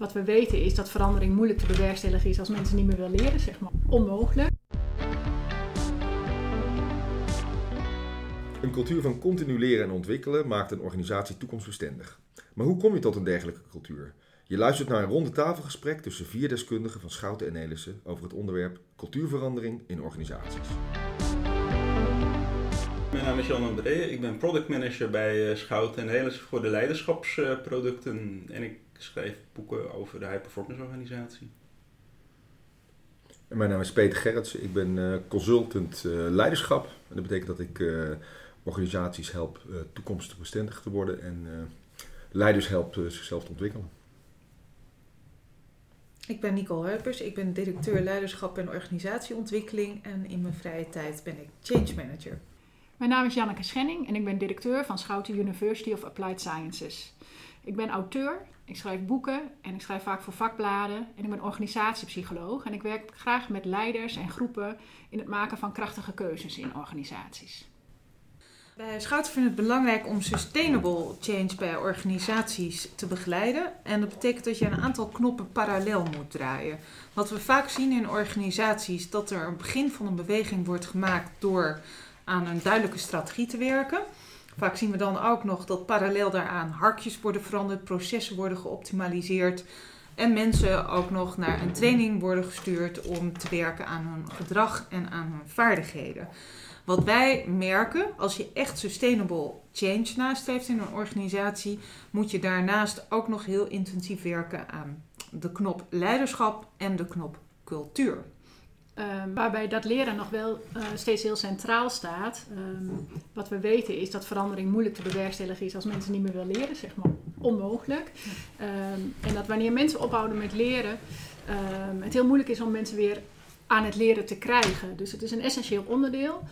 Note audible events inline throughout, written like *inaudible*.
Wat we weten is dat verandering moeilijk te bewerkstelligen is als mensen niet meer willen leren, zeg maar onmogelijk. Een cultuur van continu leren en ontwikkelen maakt een organisatie toekomstbestendig. Maar hoe kom je tot een dergelijke cultuur? Je luistert naar een ronde tafelgesprek tussen vier deskundigen van Schouten en Nelissen over het onderwerp cultuurverandering in organisaties. Mijn naam is Jan André, ik ben product manager bij eh, Schouten en Nelissen voor de leiderschapsproducten en ik schrijf boeken over de high performance organisatie. En mijn naam is Peter Gerrits, ik ben uh, consultant uh, leiderschap. En dat betekent dat ik uh, organisaties help toekomstig bestendig te worden en leiders help zichzelf te ontwikkelen. Ik ben Nicole Heupers, ik ben directeur leiderschap en organisatieontwikkeling en in mijn vrije tijd ben ik change manager. Mijn naam is Janneke Schenning en ik ben directeur van Schouten University of Applied Sciences. Ik ben auteur, ik schrijf boeken en ik schrijf vaak voor vakbladen en ik ben organisatiepsycholoog en ik werk graag met leiders en groepen in het maken van krachtige keuzes in organisaties. Bij Schouten vinden het belangrijk om sustainable change bij organisaties te begeleiden. En dat betekent dat je een aantal knoppen parallel moet draaien. Wat we vaak zien in organisaties, dat er een begin van een beweging wordt gemaakt door aan een duidelijke strategie te werken. Vaak zien we dan ook nog dat parallel daaraan harkjes worden veranderd, processen worden geoptimaliseerd. En mensen ook nog naar een training worden gestuurd om te werken aan hun gedrag en aan hun vaardigheden. Wat wij merken, als je echt sustainable change nastreeft in een organisatie, moet je daarnaast ook nog heel intensief werken aan de knop leiderschap en de knop cultuur. Um, waarbij dat leren nog wel uh, steeds heel centraal staat. Um, wat we weten is dat verandering moeilijk te bewerkstelligen is als mensen niet meer willen leren, zeg maar onmogelijk. Um, en dat wanneer mensen ophouden met leren, het heel moeilijk is om mensen weer aan het leren te krijgen. Dus het is een essentieel onderdeel,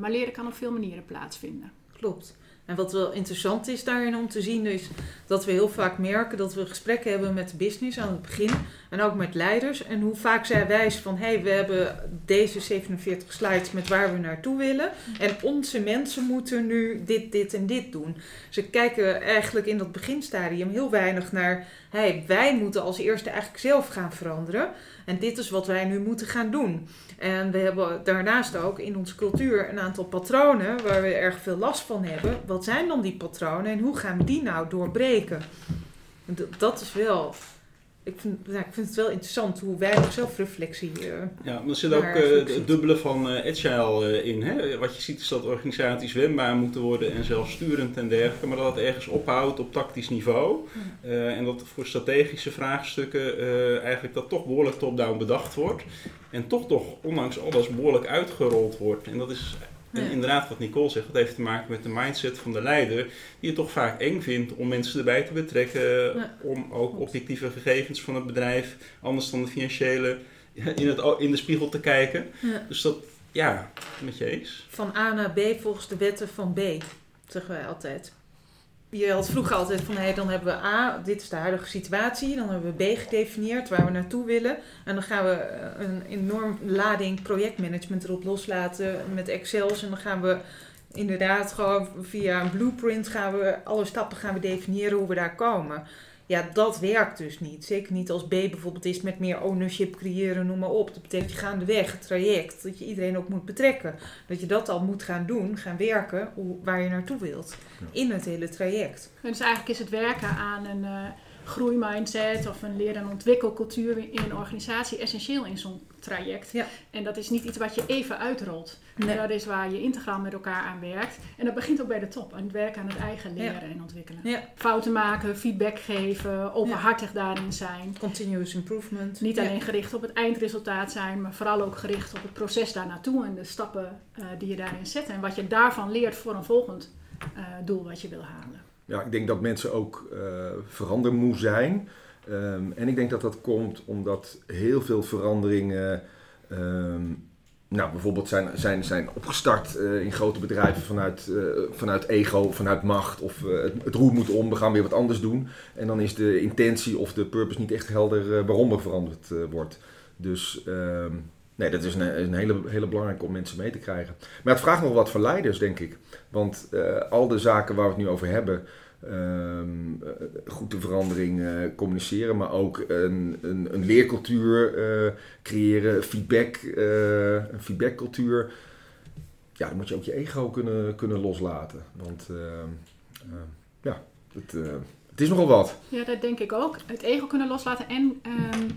maar leren kan op veel manieren plaatsvinden. Klopt. En wat wel interessant is daarin om te zien, is dat we heel vaak merken dat we gesprekken hebben met de business aan het begin en ook met leiders. En hoe vaak zij wijzen van hé, hey, we hebben deze 47 slides met waar we naartoe willen. En onze mensen moeten nu dit, dit en dit doen. Ze kijken eigenlijk in dat beginstadium heel weinig naar hey, wij moeten als eerste eigenlijk zelf gaan veranderen. En dit is wat wij nu moeten gaan doen. En we hebben daarnaast ook in onze cultuur een aantal patronen waar we erg veel last van hebben. Wat zijn dan die patronen en hoe gaan we die nou doorbreken? Dat is wel ik vind, ja, ik vind het wel interessant hoe weinig zelfreflectie. Uh, ja, maar er zit ook uh, het dubbele van uh, agile in. Hè? Wat je ziet is dat organisaties wendbaar moeten worden en zelfsturend en dergelijke, maar dat het ergens ophoudt op tactisch niveau. en dat voor strategische vraagstukken eigenlijk dat toch behoorlijk top-down bedacht wordt. En toch toch, ondanks alles, behoorlijk uitgerold wordt. En dat is en inderdaad, wat Nicole zegt, dat heeft te maken met de mindset van de leider, die het toch vaak eng vindt om mensen erbij te betrekken, om ook objectieve gegevens van het bedrijf, anders dan de financiële, in, het, in de spiegel te kijken. Ja. Dus dat, ja, met je eens. Van A naar B volgens de wetten van B, zeggen wij altijd je had vroeger altijd van, hey, dan hebben we A, dit is de huidige situatie. Dan hebben we B gedefinieerd, waar we naartoe willen. En dan gaan we eh, een enorm lading projectmanagement erop loslaten met Excels. En dan gaan we inderdaad gewoon via een blueprint gaan we alle stappen gaan we definiëren hoe we daar komen. Ja, dat werkt dus niet. Zeker niet als B bijvoorbeeld is met meer ownership creëren, noem maar op. Dat betekent je gaandeweg het traject, dat je iedereen ook moet betrekken. Dat je dat al moet gaan doen, gaan werken, waar je naartoe wilt. In het hele traject. Dus eigenlijk is het werken aan een... Uh groeimindset of een leren- en ontwikkelcultuur in een organisatie essentieel in zo'n traject. Ja. En dat is niet iets wat je even uitrolt. Nee. Dat is waar je integraal met elkaar aan werkt. En dat begint ook bij de top, aan het werken aan het eigen leren en ontwikkelen. Ja. Fouten maken, feedback geven, openhartig daarin zijn. Continuous improvement. Niet alleen gericht op het eindresultaat zijn, maar vooral ook gericht op het proces daar naartoe en de stappen uh, die je daarin zet. En wat je daarvan leert voor een volgend uh, doel wat je wil halen ja, ik denk dat mensen ook uh, verandermoe zijn. Um, en ik denk dat dat komt omdat heel veel veranderingen. Um, nou, bijvoorbeeld zijn, zijn, zijn opgestart uh, in grote bedrijven vanuit, uh, vanuit ego, vanuit macht. Of het, het, roer moet om, we gaan weer wat anders doen. En dan is de intentie of de purpose niet echt helder waarom er veranderd wordt. Dus um, Nee, dat is een, een, hele, hele belangrijke om mensen mee te krijgen. Maar het vraagt nog wat van leiders, denk ik. Want uh, al de zaken waar we het nu over hebben, eh, goed de verandering eh, communiceren, maar ook een, een, een leercultuur eh, creëren, feedback, eh, een feedbackcultuur. Ja, dan moet je ook je ego kunnen, kunnen loslaten. Want ehm, ja, het, eh, het is nogal wat. Ja, dat denk ik ook. Het ego kunnen loslaten en ehm,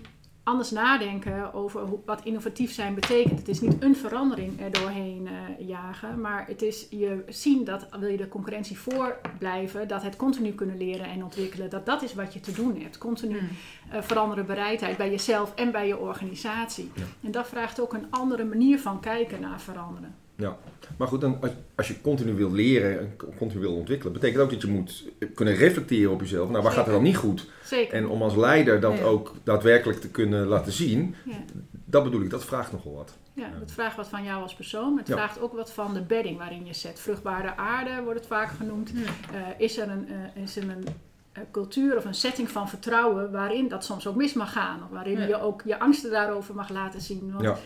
anders nadenken over hoe, wat innovatief zijn betekent. Het is niet een verandering er doorheen eh, jagen, maar het is je zien dat wil je de concurrentie voor blijven, dat het continu kunnen leren en ontwikkelen, dat dat is wat je te doen hebt. Continu Hmm. eh, veranderen bereidheid bij jezelf en bij je organisatie. Ja. En dat vraagt ook een andere manier van kijken naar veranderen. Maar goed, dan, als, als je continu wil leren en continu wil ontwikkelen, betekent ook dat je moet kunnen reflecteren op jezelf. Nou, waar gaat er dan niet goed? Zeker. En om als leider dat Ja. ook daadwerkelijk te kunnen laten zien, Ja. dat bedoel ik, dat vraagt nogal wat. Ja, het vraagt wat van jou als persoon, maar het Ja. vraagt ook wat van de bedding waarin je zet. Vruchtbare aarde wordt het vaak genoemd. Eh, is er een, eh, is er een eh, cultuur of een setting van vertrouwen waarin dat soms ook mis mag gaan? Of waarin Ja. je ook je angsten daarover mag laten zien? Want Ja.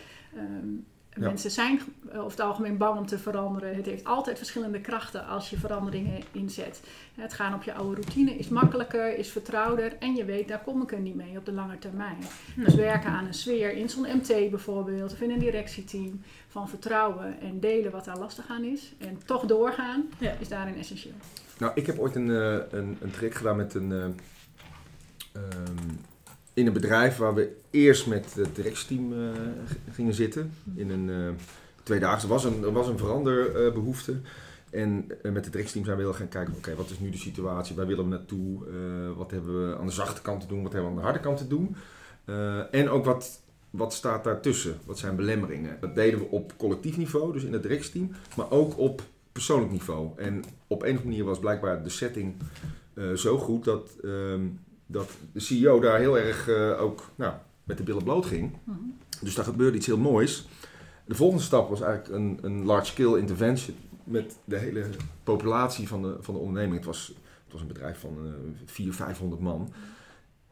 Ja. mensen zijn eh, over het algemeen bang om te veranderen. Het heeft altijd verschillende krachten als je veranderingen inzet. Het gaan op je oude routine is makkelijker, is vertrouwder en je weet daar kom ik er niet mee op de lange termijn. Dus werken aan een sfeer in zo'n MT bijvoorbeeld of in een directieteam van vertrouwen en delen wat daar lastig aan is en toch doorgaan Ja. is daarin essentieel. Nou, ik heb ooit een, eh, een, een traject gedaan met een, eh, ehm, in een bedrijf waar we eerst met het directieteam eh, g- gingen zitten. In een eh tweedaagse. Er was een, er was een veranderbehoefte. en eh, met het directieteam zijn we heel gaan kijken, oké, wat is nu de situatie? Waar willen we naartoe? Eh, wat hebben we aan de zachte kant te doen? Wat hebben we aan de harde kant te doen? Eh, en ook wat, wat staat daartussen? Wat zijn belemmeringen? Dat deden we op collectief niveau, dus in het directieteam. Maar ook op persoonlijk niveau. En op een of andere manier was blijkbaar de setting eh, zo goed dat, ehm, dat de CEO daar heel erg eh, ook nou, met de billen bloot ging. Mhm. Dus daar gebeurde iets heel moois. De volgende stap was eigenlijk een, een large-scale intervention met de hele populatie van de, van de onderneming. Het was, het was een bedrijf van uh, 400, 500 man.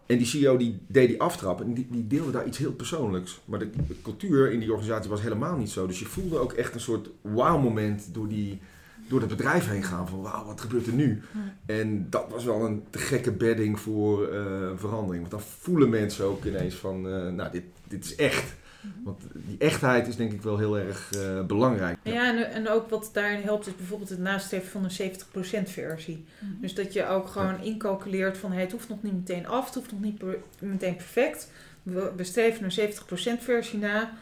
En die CEO die deed die aftrap en die, die deelde daar iets heel persoonlijks. Maar de, de cultuur in die organisatie was helemaal niet zo. Dus je voelde ook echt een soort wauw-moment door, die, door het bedrijf heen gaan. Van wauw, wat gebeurt er nu? En dat was wel een te gekke bedding voor eh, verandering. Want dan voelen mensen ook ineens van, eh, nou, dit, dit is echt. Want die echtheid is denk ik wel heel erg uh, belangrijk. Ja, en, en ook wat daarin helpt is bijvoorbeeld het nastreven van een 70% versie. Mhm. Dus dat je ook gewoon incalculeert van hey, het hoeft nog niet meteen af, het hoeft nog niet per, meteen perfect. We, we streven een 70% versie na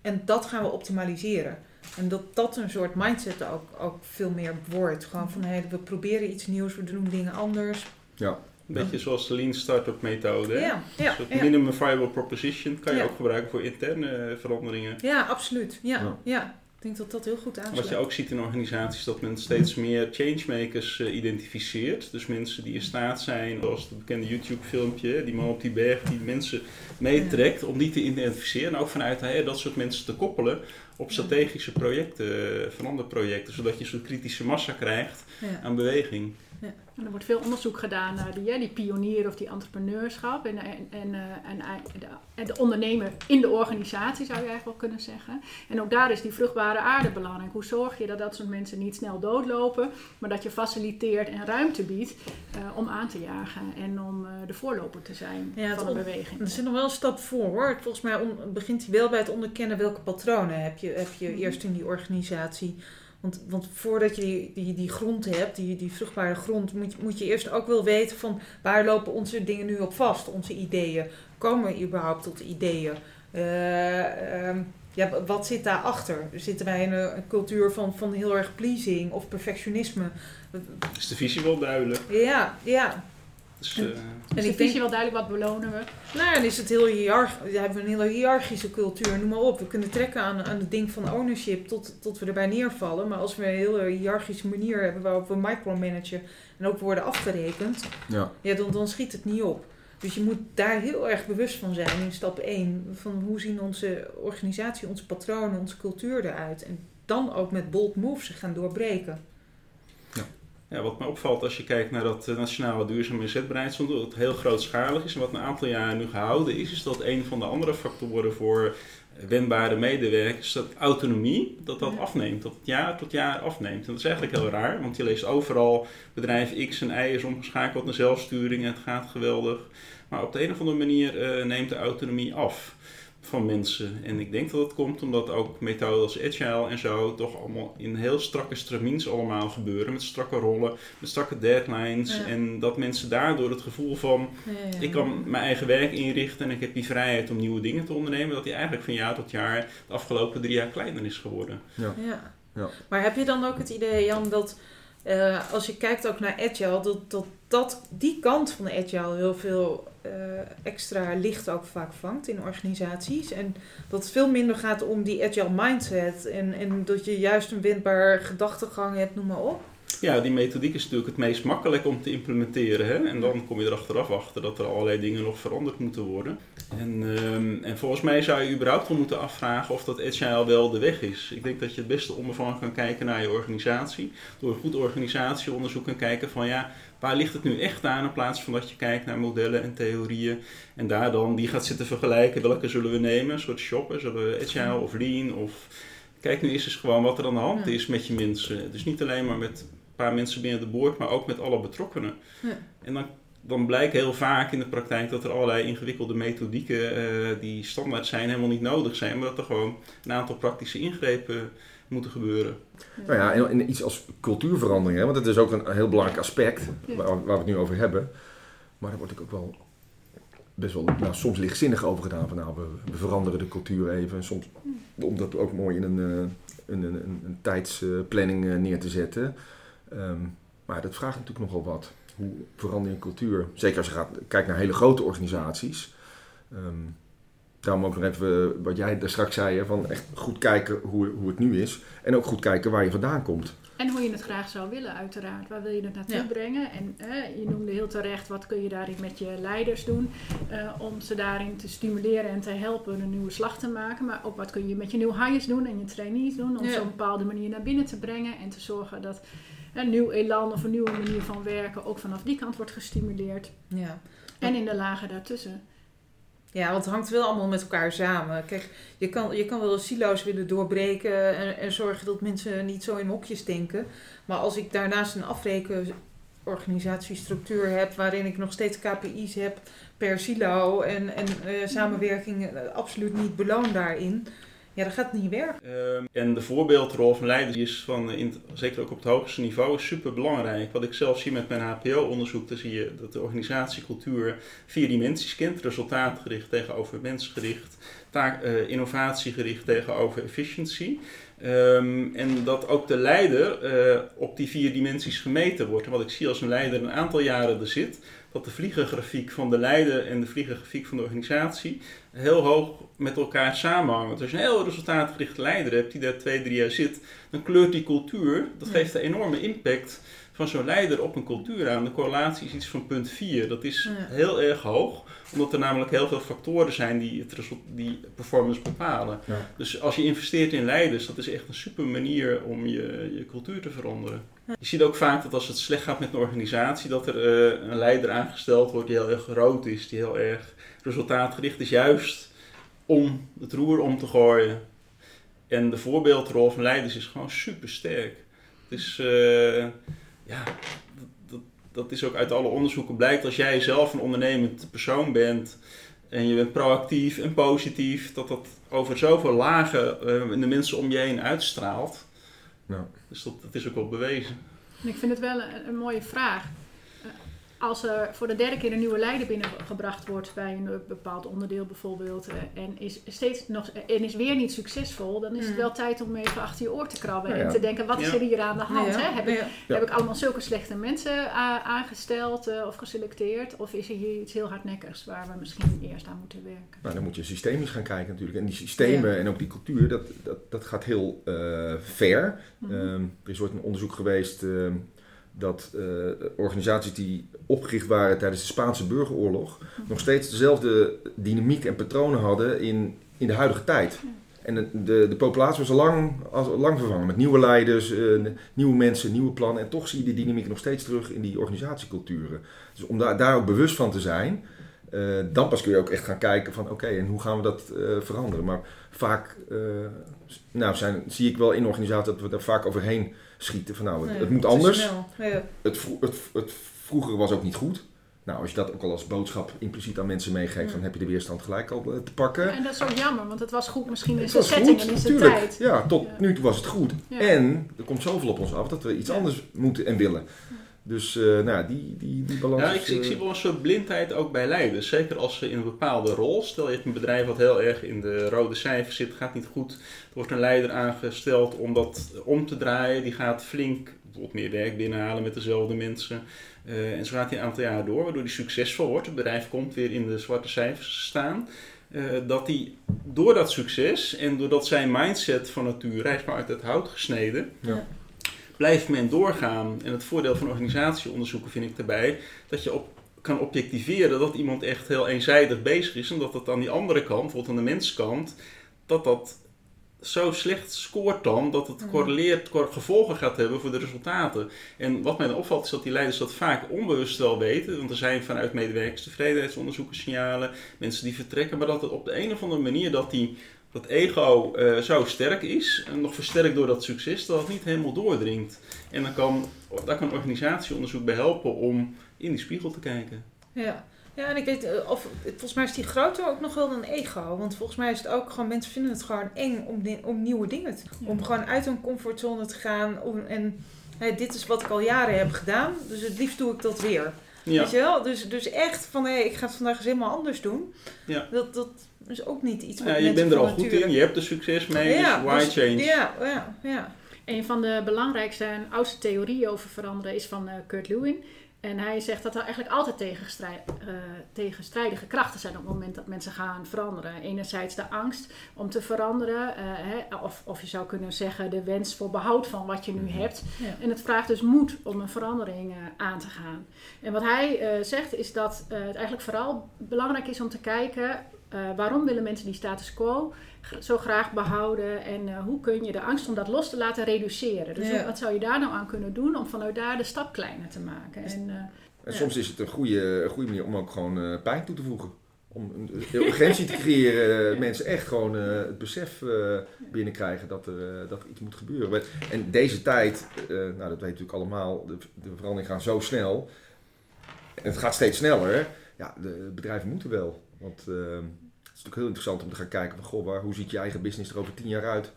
en dat gaan we optimaliseren. En dat dat een soort mindset ook, ook veel meer wordt. Gewoon van hey, we proberen iets nieuws, we doen dingen anders. Ja. Een beetje zoals de Lean Startup methode. hè? Ja, ja, Een soort ja. minimum viable proposition kan je Ja. ook gebruiken voor interne eh, veranderingen. ja absoluut. Ja, Ja. Ik denk dat dat heel goed aansluit. Wat je ook ziet in organisaties, dat men steeds meer changemakers eh, identificeert. Dus mensen die in staat zijn, zoals het bekende YouTube-filmpje, die man op die berg, die mensen meetrekt, om die te identificeren. En ook vanuit hè, dat soort mensen te koppelen op strategische projecten, eh, veranderprojecten, zodat je een soort kritische massa krijgt Ja. aan beweging. En er wordt veel onderzoek gedaan naar die, ja, die pionier of die entrepreneurschap en, en, en, eh, en, de, en de ondernemer in de organisatie zou je eigenlijk wel kunnen zeggen. En ook daar is die vruchtbare aarde belangrijk. Hoe zorg je dat dat soort mensen niet snel doodlopen, maar dat je faciliteert en ruimte biedt uh, om aan te jagen en om uh, de voorloper te zijn Ja, van de beweging. Er zit nog wel een stap voor hoor. Volgens mij begint hij wel bij het onderkennen welke patronen heb je, heb je Mhm. eerst in die organisatie. Want, want voordat je die, die, die grond hebt, die, die vruchtbare grond, moet, je- moet je eerst ook wel weten van waar lopen onze dingen nu op vast, onze ideeën. Komen we überhaupt tot ideeën? Eh, ehm, ja, wat zit daarachter? Zitten wij in een, een cultuur van, van heel erg pleasing of perfectionisme? Is de visie wel duidelijk? Ja, ja. Dus, eh, Is En de ik visie denk- wel duidelijk wat belonen we? Nou, dan is het heel hiërarchisch. Dan hebben we een hele hiërarchische cultuur, noem maar op. We kunnen trekken aan, aan het ding van ownership tot, tot we erbij neervallen. Maar als we een hele hiërarchische manier hebben waarop we micromanagen en ook worden afgerekend, Ja. ja, dan, dan schiet het niet op. Dus je moet daar heel erg bewust van zijn in stap 1. Van hoe zien onze organisatie, onze patronen, onze cultuur eruit. En dan ook met bold moves gaan doorbreken. Ja, wat me opvalt als je kijkt naar dat nationale duurzame inzetbeleid, dat het heel grootschalig is en wat een aantal jaren nu gehouden is, is dat een van de andere factoren voor wendbare medewerkers, dat autonomie, dat dat afneemt, dat het jaar tot jaar afneemt. En dat is eigenlijk heel raar, want je leest overal bedrijf X en Y is omgeschakeld naar zelfsturing en het gaat geweldig. Maar op de een of andere manier uh, neemt de autonomie af van mensen. En ik denk dat het komt omdat ook methoden als agile en zo toch allemaal in heel strakke stramins allemaal gebeuren. Met strakke rollen, met strakke deadlines. En dat mensen daardoor het gevoel van ja, ik kan mijn eigen werk inrichten en ik heb die vrijheid om nieuwe dingen te ondernemen. Dat die eigenlijk van jaar tot jaar de afgelopen drie jaar kleiner is geworden. Ja. Ja. Maar heb je dan ook het idee, Jan, dat uh, als je kijkt ook naar agile, dat, dat, dat die kant van de agile heel veel extra licht ook vaak vangt in organisaties. En dat het veel minder gaat om die agile mindset en, en dat je juist een windbaar gedachtegang hebt, noem maar op. Ja, die methodiek is natuurlijk het meest makkelijk om te implementeren. Hè? En dan kom je er achteraf achter dat er allerlei dingen nog veranderd moeten worden. En, um, en volgens mij zou je überhaupt wel moeten afvragen of dat agile wel de weg is. Ik denk dat je het beste onbevangen kan kijken naar je organisatie. Door een goed organisatieonderzoek kan kijken van ja, waar ligt het nu echt aan in plaats van dat je kijkt naar modellen en theorieën. En daar dan die gaat zitten vergelijken. Welke zullen we nemen? Een soort shoppen. Zullen we agile of lean of... Kijk nu eens eens gewoon wat er aan de hand is met je mensen. Dus niet alleen maar met paar mensen binnen de boord, maar ook met alle betrokkenen. Ja. En dan, dan blijkt heel vaak in de praktijk dat er allerlei ingewikkelde methodieken uh, die standaard zijn helemaal niet nodig zijn, maar dat er gewoon een aantal praktische ingrepen moeten gebeuren. Nou ja, en, iets als cultuurverandering, hè, want dat is ook een heel belangrijk aspect waar, waar, we het nu over hebben. Maar daar word ik ook wel best wel nou, soms lichtzinnig over gedaan. Van nou, we, veranderen de cultuur even. En soms om dat ook mooi in een, uh, een, een, een, tijdsplanning neer te zetten. Ehm, maar dat vraagt natuurlijk nogal wat. Hoe verander je cultuur? Zeker als je gaat, kijkt naar hele grote organisaties. Um, daarom ook nog even wat jij daar straks zei, van echt goed kijken hoe, hoe het nu is. En ook goed kijken waar je vandaan komt. En hoe je het graag zou willen, uiteraard. Waar wil je het naartoe brengen? En je noemde heel terecht, wat kun je daarin met je leiders doen? Uh, om ze daarin te stimuleren en te helpen een nieuwe slag te maken. Maar ook wat kun je met je nieuwe hires doen en je trainees doen? Om ja. zo'n bepaalde manier naar binnen te brengen. En te zorgen dat een nieuw elan of een nieuwe manier van werken ook vanaf die kant wordt gestimuleerd. Ja. En in de lagen daartussen. Ja, want het hangt wel allemaal met elkaar samen. Kijk, je kan, je kan wel silo's willen doorbreken en, en zorgen dat mensen niet zo in hokjes denken. Maar als ik daarnaast een afrekenorganisatiestructuur heb waarin ik nog steeds KPI's heb per silo en, en uh, samenwerking uh, absoluut niet beloon daarin ja, dat gaat niet werken. Uh, en de voorbeeldrol van leiders is van, in, zeker ook op het hoogste niveau, is super belangrijk. Wat ik zelf zie met mijn HPO-onderzoek, dan zie je dat de organisatiecultuur vier dimensies kent. Resultaatgericht tegenover mensgericht, taak, uh, innovatiegericht tegenover efficiëntie. Um, en dat ook de leider uh, op die vier dimensies gemeten wordt. En wat ik zie als een leider een aantal jaren er zit, dat de vliegengrafiek van de leider en de vliegengrafiek van de organisatie heel hoog met elkaar samenhangen. Dus als je een heel resultaatgerichte leider hebt die daar twee, drie jaar zit, dan kleurt die cultuur, dat geeft een enorme impact van zo'n leider op een cultuur aan. De correlatie is iets van punt 4. Dat is heel erg hoog, omdat er namelijk heel veel factoren zijn die, het die performance bepalen. Dus als je investeert in leiders, dat is echt een super manier om je, je cultuur te veranderen. Je ziet ook vaak dat als het slecht gaat met een organisatie, dat er uh, een leider aangesteld wordt die heel erg groot is, die heel erg resultaatgericht is, juist om het roer om te gooien. En de voorbeeldrol van leiders is gewoon super sterk. Dus uh, ja, dat, dat is ook uit alle onderzoeken blijkt. Als jij zelf een ondernemend persoon bent en je bent proactief en positief, dat dat over zoveel lagen uh, de mensen om je heen uitstraalt. Ja. Dus dat, dat is ook wel bewezen. Ik vind het wel een, een mooie vraag als er voor de derde keer een nieuwe leider binnengebracht wordt bij een bepaald onderdeel bijvoorbeeld eh, en is steeds nog en is weer niet succesvol, dan is het mm. wel tijd om even achter je oor te krabben en te denken wat is er hier aan de hand? Hè? Heb, ik, heb ik allemaal zulke slechte mensen aangesteld of geselecteerd of is er hier iets heel hardnekkigs waar we misschien eerst aan moeten werken? Nou, dan moet je systemisch gaan kijken natuurlijk en die systemen en ook die cultuur dat, dat, dat gaat heel uh, ver. Mm -hmm. er is ooit een onderzoek geweest ehm, dat uh, organisaties die opgericht waren tijdens de Spaanse burgeroorlog nog steeds dezelfde dynamiek en patronen hadden in, in de huidige tijd. En de, de, de populatie was al lang, al lang vervangen met nieuwe leiders, eh, nieuwe mensen, nieuwe plannen. En toch zie je die dynamiek nog steeds terug in die organisatieculturen. Dus om daar, daar ook bewust van te zijn, eh, dan pas kun je ook echt gaan kijken van oké, en hoe gaan we dat eh, veranderen. Maar vaak eh, nou, zijn, zie ik wel in organisaties dat we daar vaak overheen schieten. Van nou, het, Nee, het moet anders. Ja. Het, vro- het, het vroeger was ook niet goed. Nou, als je dat ook al als boodschap impliciet aan mensen meegeeft, Ja. dan heb je de weerstand gelijk al eh, te pakken. En dat is ook jammer, want het was goed misschien in zijn setting goed, en in zijn tijd. Ja, tot nu toe was het goed. En er komt zoveel op ons af dat we iets anders moeten en willen. Dus eh, nou, die, die, die balans. Ja, ik, is, ik eh, zie wel een soort blindheid ook bij leiders. Zeker als ze in een bepaalde rol. Stel je hebt een bedrijf wat heel erg in de rode cijfers zit, gaat niet goed. Er wordt een leider aangesteld om dat om te draaien. Die gaat flink bijvoorbeeld meer werk binnenhalen met dezelfde mensen. Eh, en zo gaat hij een aantal jaar door, waardoor hij succesvol wordt. Het bedrijf komt weer in de zwarte cijfers staan. Eh, dat hij door dat succes en doordat zijn mindset van nature, hij is maar uit het hout gesneden, Ja. Blijft men doorgaan. En het voordeel van organisatieonderzoeken vind ik daarbij dat je op, kan objectiveren dat iemand echt heel eenzijdig bezig is en dat het aan die andere kant, bijvoorbeeld aan de menskant, dat dat zo slecht scoort dan dat het Mhm. correleert, cor- gevolgen gaat hebben voor de resultaten. En wat mij dan opvalt is dat die leiders dat vaak onbewust wel weten, want er zijn vanuit medewerkers tevredenheidsonderzoeken signalen, mensen die vertrekken, maar dat het op de een of andere manier dat die dat ego eh, zo sterk is, en nog versterkt door dat succes, dat het niet helemaal doordringt. En dan kan, daar kan organisatieonderzoek bij helpen om in die spiegel te kijken. Ja. ja, en ik weet, eh, of, volgens mij is die groter ook nog wel dan ego. Want volgens mij is het ook gewoon, mensen vinden het gewoon eng om, om nieuwe dingen te doen. Ja. Om gewoon uit hun comfortzone te gaan. Om, en dit is wat ik al jaren heb gedaan, dus het liefst doe ik dat weer. Ja, Weet je wel? Dus, dus echt van, hé, ik ga het vandaag eens helemaal anders doen. Ja. Dat, dat is ook niet iets wat ja je bent er al goed in, je hebt er succes mee, dus why dus- change? Ja, ja, ja. Een van de belangrijkste en oudste theorieën over veranderen is van eh, Kurt Lewin. En hij zegt dat er eigenlijk altijd eh, tegenstrijdige krachten zijn op het moment dat mensen gaan veranderen. Enerzijds de angst om te veranderen, eh, hè, of, of je zou kunnen zeggen de wens voor behoud van wat je nu hebt. Ja. En het vraagt dus moed om een verandering eh, aan te gaan. En wat hij zegt is dat het eigenlijk vooral belangrijk is om te kijken eh, waarom willen mensen die status quo zo graag behouden en eh, hoe kun je de angst om dat los te laten reduceren. Dus Ja. hoe- wat zou je daar nou aan kunnen doen om vanuit daar de stap kleiner te maken? En, eh, En Ja. soms is het een goede, een goede manier om ook gewoon eh, pijn toe te voegen. Om een urgentie te creëren. Mensen echt gewoon eh, het besef eh, binnenkrijgen dat er, dat er iets moet gebeuren. En deze tijd, eh, nou dat weten we natuurlijk allemaal, de, de veranderingen gaan zo snel. En het gaat steeds sneller. Ja, de bedrijven moeten wel. Want eh, het is natuurlijk heel interessant om te gaan kijken van, goh, waar, hoe ziet je eigen business er over tien jaar uit?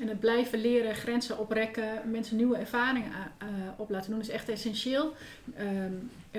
En het blijven leren, grenzen oprekken, mensen nieuwe ervaringen eh, op laten doen is echt essentieel. Ehm,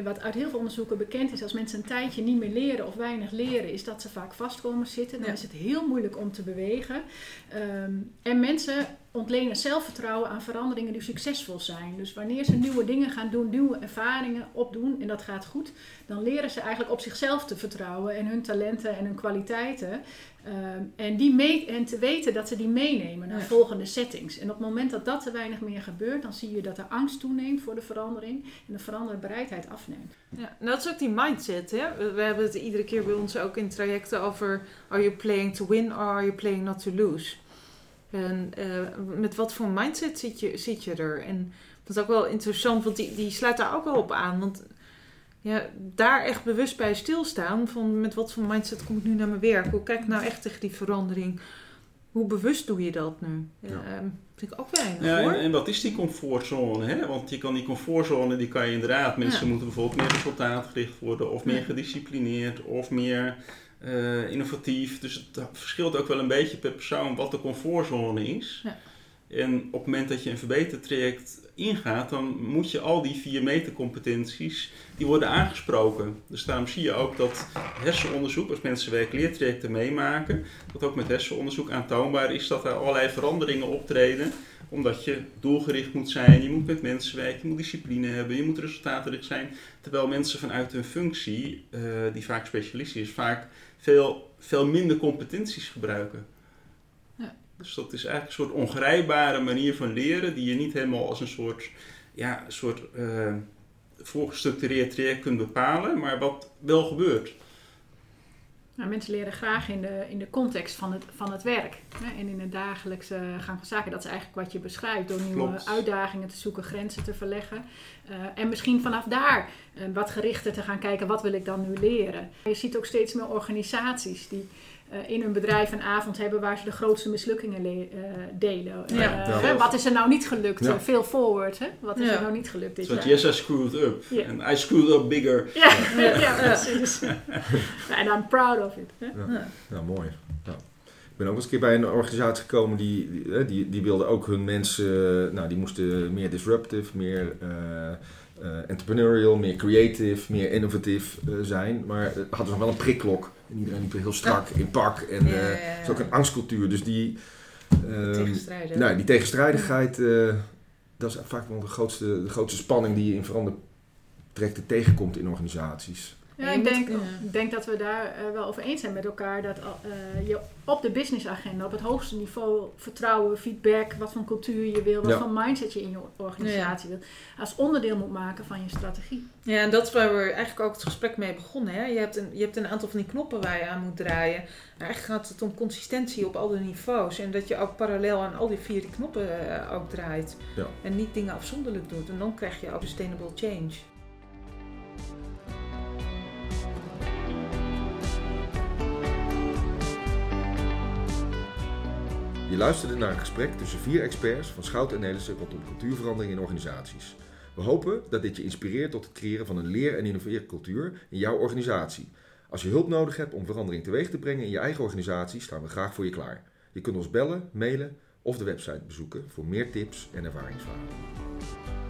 wat uit heel veel onderzoeken bekend is, als mensen een tijdje niet meer leren of weinig leren, is dat ze vaak vast komen zitten. Dan Ja. is het heel moeilijk om te bewegen. Ehm, en mensen ontlenen zelfvertrouwen aan veranderingen die succesvol zijn. Dus wanneer ze nieuwe dingen gaan doen, nieuwe ervaringen opdoen en dat gaat goed, dan leren ze eigenlijk op zichzelf te vertrouwen en hun talenten en hun kwaliteiten. Ehm, en, die mee, en te weten dat ze die meenemen naar Ja. volgende settings. En op het moment dat dat te weinig meer gebeurt, dan zie je dat de angst toeneemt voor de verandering en de veranderbereidheid afneemt. Ja, dat is ook die mindset. Hè? We, we hebben het iedere keer bij ons ook in trajecten over: are you playing to win or are you playing not to lose? En eh, met wat voor mindset zit je, zit je er? En dat is ook wel interessant, want die, die sluit daar ook wel op aan. Want ja, daar echt bewust bij stilstaan van met wat voor mindset kom ik nu naar mijn werk? Hoe kijk ik nou echt tegen die verandering? Hoe bewust doe je dat nu? Ja. Ja. vind ik ook weinig Ja, hoor. en, en wat is die comfortzone? Hè? Want je kan die comfortzone, die kan je inderdaad, mensen Ja. moeten bijvoorbeeld meer resultaatgericht worden, of meer gedisciplineerd, of meer eh, innovatief. Dus het verschilt ook wel een beetje per persoon wat de comfortzone is. Ja. En op het moment dat je een verbetertraject ingaat, dan moet je al die vier metercompetenties, die worden aangesproken. Dus daarom zie je ook dat hersenonderzoek, als mensen werk-leertrajecten meemaken, dat ook met hersenonderzoek aantoonbaar is dat er allerlei veranderingen optreden omdat je doelgericht moet zijn, je moet met mensen werken, je moet discipline hebben, je moet resultaatgericht zijn. Terwijl mensen vanuit hun functie, eh, die vaak specialistisch is, vaak veel, veel minder competenties gebruiken. Dus dat is eigenlijk een soort ongrijpbare manier van leren, die je niet helemaal als een soort, ja, soort eh, voorgestructureerd traject kunt bepalen, maar wat wel gebeurt. Nou, mensen leren graag in de, in de context van het, van het werk. Hè, en in het dagelijkse gang van zaken. Dat is eigenlijk wat je beschrijft. Door nieuwe Klopt. uitdagingen te zoeken, grenzen te verleggen. Eh, en misschien vanaf daar eh, wat gerichter te gaan kijken. Wat wil ik dan nu leren? Je ziet ook steeds meer organisaties die eh, in hun bedrijf een avond hebben waar ze de grootste mislukkingen le- eh, delen. Ja. Eh, Ja. wat is er nou niet gelukt? Ja. Veel forward. Hè? Wat is Ja. er nou niet gelukt dit Zoals jaar? yes, I screwed up. En I screwed up bigger. Ja, ja, *laughs* precies. En *laughs* I'm proud of it. Hè? Ja. Nou, mooi. Ja. Ik ben ook eens een keer bij een organisatie gekomen die, die, die, die wilde ook hun mensen, nou die moesten meer disruptive, meer entrepreneurial, meer creative, meer innovatief eh, zijn. Maar eh, hadden ze nog wel een prikklok. En iedereen liep heel strak in pak. En Ja, eh, ja, ja, het is ook een angstcultuur. Dus die, ehm, Tegenstrijden. nou, die tegenstrijdigheid, eh, dat is vaak wel de grootste, de grootste spanning die je in verandertrajecten tegenkomt in organisaties. Ja, Ja, ik denk, ja. ik denk dat we daar eh, wel over eens zijn met elkaar. Dat eh, je op de businessagenda, op het hoogste niveau, vertrouwen, feedback, wat voor cultuur je wil, wat Ja. voor mindset je in je organisatie wil, als onderdeel moet maken van je strategie. Ja, en dat is waar we eigenlijk ook het gesprek mee begonnen. Hè? Je, hebt een, je hebt een aantal van die knoppen waar je aan moet draaien. Maar eigenlijk gaat het om consistentie op alle niveaus. En dat je ook parallel aan al die vier die knoppen eh, ook draait. Ja. En niet dingen afzonderlijk doet. En dan krijg je ook sustainable change. Je luisterde naar een gesprek tussen vier experts van Schout en Nelissen rondom cultuurverandering in organisaties. We hopen dat dit je inspireert tot het creëren van een leer- en innoveercultuur in jouw organisatie. Als je hulp nodig hebt om verandering teweeg te brengen in je eigen organisatie, staan we graag voor je klaar. Je kunt ons bellen, mailen of de website bezoeken voor meer tips en ervaringsverhalen.